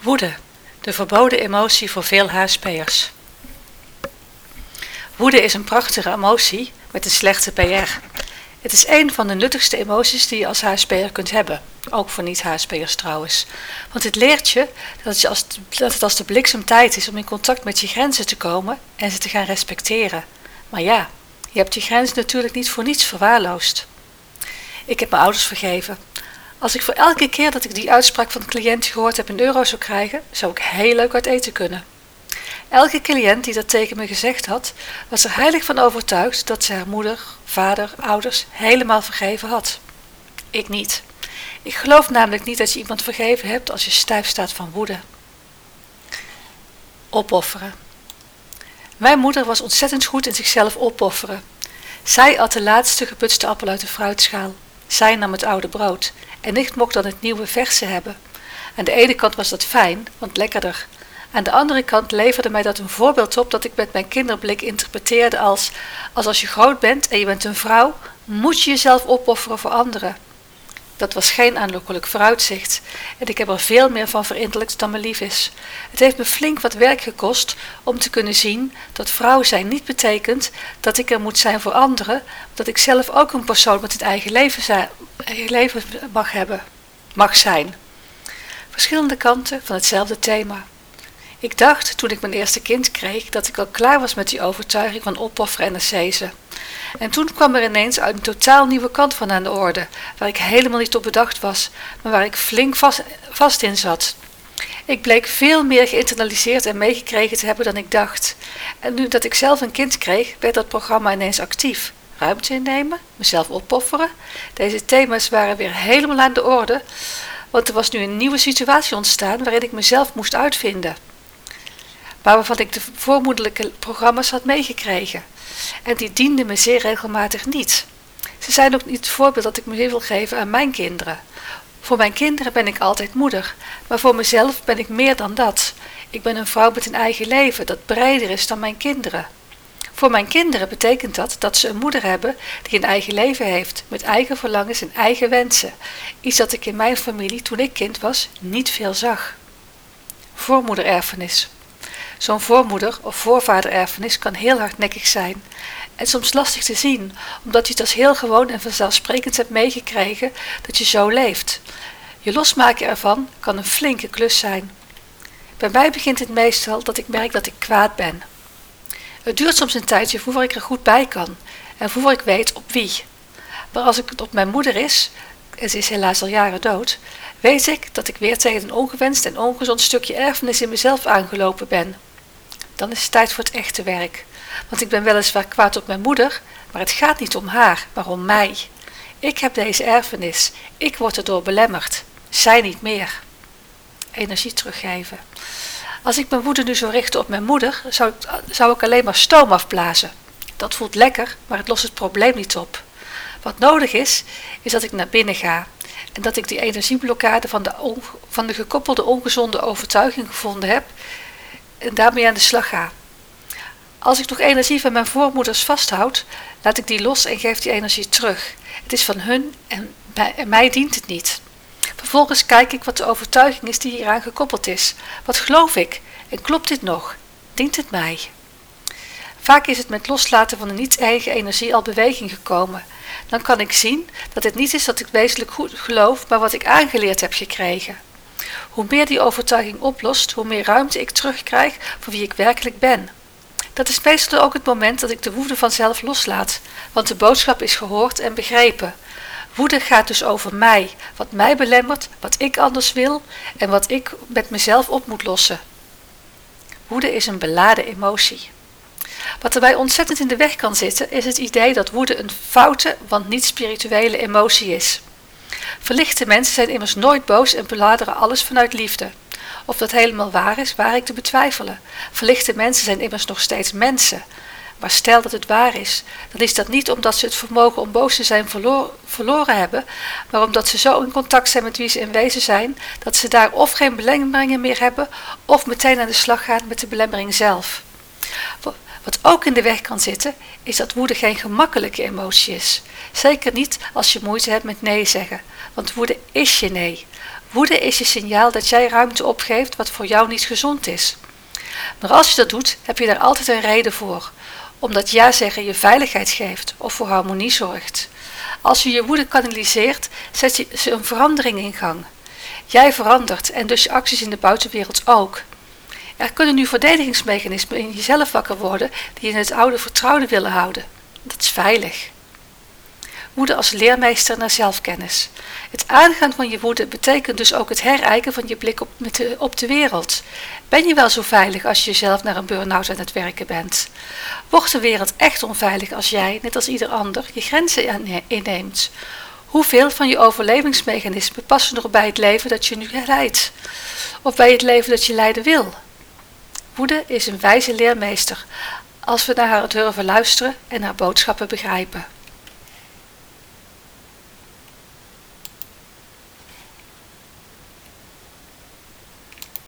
Woede, de verboden emotie voor veel HSP'ers. Woede is een prachtige emotie met een slechte PR. Het is een van de nuttigste emoties die je als HSP'er kunt hebben. Ook voor niet-HSP'ers trouwens. Want het leert je dat als, dat het als de bliksem tijd is om in contact met je grenzen te komen en ze te gaan respecteren. Maar ja, je hebt je grenzen natuurlijk niet voor niets verwaarloosd. Ik heb mijn ouders vergeven. Als ik voor elke keer dat ik die uitspraak van een cliënt gehoord heb een euro zou krijgen, zou ik heel leuk uit eten kunnen. Elke cliënt die dat tegen me gezegd had, was er heilig van overtuigd dat ze haar moeder, vader, ouders helemaal vergeven had. Ik niet. Ik geloof namelijk niet dat je iemand vergeven hebt als je stijf staat van woede. Opofferen. Mijn moeder was ontzettend goed in zichzelf opofferen. Zij at de laatste geputste appel uit de fruitschaal. Zij nam het oude brood en ik mocht dan het nieuwe verse hebben. Aan de ene kant was dat fijn, want lekkerder. Aan de andere kant leverde mij dat een voorbeeld op dat ik met mijn kinderblik interpreteerde als: als als je groot bent en je bent een vrouw, moet je jezelf opofferen voor anderen. Dat was geen aanlokkelijk vooruitzicht en ik heb er veel meer van verinnerlijkt dan me lief is. Het heeft me flink wat werk gekost om te kunnen zien dat vrouw zijn niet betekent dat ik er moet zijn voor anderen, dat ik zelf ook een persoon met het eigen leven, leven mag hebben, mag zijn. Verschillende kanten van hetzelfde thema. Ik dacht toen ik mijn eerste kind kreeg dat ik al klaar was met die overtuiging van opofferen en ascese. En toen kwam er ineens een totaal nieuwe kant van aan de orde, waar ik helemaal niet op bedacht was, maar waar ik flink vast, vast in zat. Ik bleek veel meer geïnternaliseerd en meegekregen te hebben dan ik dacht. En nu dat ik zelf een kind kreeg, werd dat programma ineens actief. Ruimte innemen, mezelf opofferen. Deze thema's waren weer helemaal aan de orde, want er was nu een nieuwe situatie ontstaan waarin ik mezelf moest uitvinden maar waarvan ik de voormoedelijke programma's had meegekregen. En die dienden me zeer regelmatig niet. Ze zijn ook niet het voorbeeld dat ik me wil geven aan mijn kinderen. Voor mijn kinderen ben ik altijd moeder, maar voor mezelf ben ik meer dan dat. Ik ben een vrouw met een eigen leven dat breder is dan mijn kinderen. Voor mijn kinderen betekent dat dat ze een moeder hebben die een eigen leven heeft, met eigen verlangens en eigen wensen. Iets dat ik in mijn familie toen ik kind was niet veel zag. Voormoedererfenis. Zo'n voormoeder- of voorvadererfenis kan heel hardnekkig zijn en soms lastig te zien, omdat je het als heel gewoon en vanzelfsprekend hebt meegekregen dat je zo leeft. Je losmaken ervan kan een flinke klus zijn. Bij mij begint het meestal dat ik merk dat ik kwaad ben. Het duurt soms een tijdje voor ik er goed bij kan en voor ik weet op wie. Maar als het op mijn moeder is, en ze is helaas al jaren dood, weet ik dat ik weer tegen een ongewenst en ongezond stukje erfenis in mezelf aangelopen ben dan is het tijd voor het echte werk. Want ik ben weliswaar kwaad op mijn moeder, maar het gaat niet om haar, maar om mij. Ik heb deze erfenis. Ik word erdoor belemmerd. Zij niet meer. Energie teruggeven. Als ik mijn woede nu zou richten op mijn moeder, zou ik, zou ik alleen maar stoom afblazen. Dat voelt lekker, maar het lost het probleem niet op. Wat nodig is, is dat ik naar binnen ga en dat ik die energieblokkade van de, van de gekoppelde ongezonde overtuiging gevonden heb en daarmee aan de slag ga. Als ik nog energie van mijn voormoeders vasthoud, laat ik die los en geef die energie terug. Het is van hun en mij, dient het niet. Vervolgens kijk ik wat de overtuiging is die hieraan gekoppeld is. Wat geloof ik? En klopt dit nog? Dient het mij? Vaak is het met loslaten van de niet-eigen energie al beweging gekomen. Dan kan ik zien dat het niet is dat ik wezenlijk goed geloof, maar wat ik aangeleerd heb gekregen. Hoe meer die overtuiging oplost, hoe meer ruimte ik terugkrijg voor wie ik werkelijk ben. Dat is meestal ook het moment dat ik de woede vanzelf loslaat, want de boodschap is gehoord en begrepen. Woede gaat dus over mij, wat mij belemmert, wat ik anders wil en wat ik met mezelf op moet lossen. Woede is een beladen emotie. Wat erbij ontzettend in de weg kan zitten, is het idee dat woede een foute, want niet spirituele emotie is. Verlichte mensen zijn immers nooit boos en beladeren alles vanuit liefde. Of dat helemaal waar is, waar ik te betwijfelen. Verlichte mensen zijn immers nog steeds mensen. Maar stel dat het waar is, dan is dat niet omdat ze het vermogen om boos te zijn verloren hebben, maar omdat ze zo in contact zijn met wie ze in wezen zijn, dat ze daar of geen belemmeringen meer hebben, of meteen aan de slag gaan met de belemmering zelf. Wat ook in de weg kan zitten, is dat woede geen gemakkelijke emotie is. Zeker niet als je moeite hebt met nee zeggen, want woede is je nee. Woede is je signaal dat jij ruimte opgeeft wat voor jou niet gezond is. Maar als je dat doet, heb je daar altijd een reden voor. Omdat ja zeggen je veiligheid geeft of voor harmonie zorgt. Als je je woede kanaliseert, zet je een verandering in gang. Jij verandert en dus je acties in de buitenwereld ook. Er kunnen nu verdedigingsmechanismen in jezelf wakker worden die in het oude vertrouwde willen houden. Dat is veilig. Woede als leermeester naar zelfkennis. Het aangaan van je woede betekent dus ook het herijken van je blik op, de, op de wereld. Ben je wel zo veilig als je jezelf naar een burn-out aan het werken bent? Wordt de wereld echt onveilig als jij, net als ieder ander, je grenzen inneemt? Hoeveel van je overlevingsmechanismen passen nog bij het leven dat je nu leidt? Of bij het leven dat je leiden wil? Woede is een wijze leermeester als we naar haar durven luisteren en haar boodschappen begrijpen.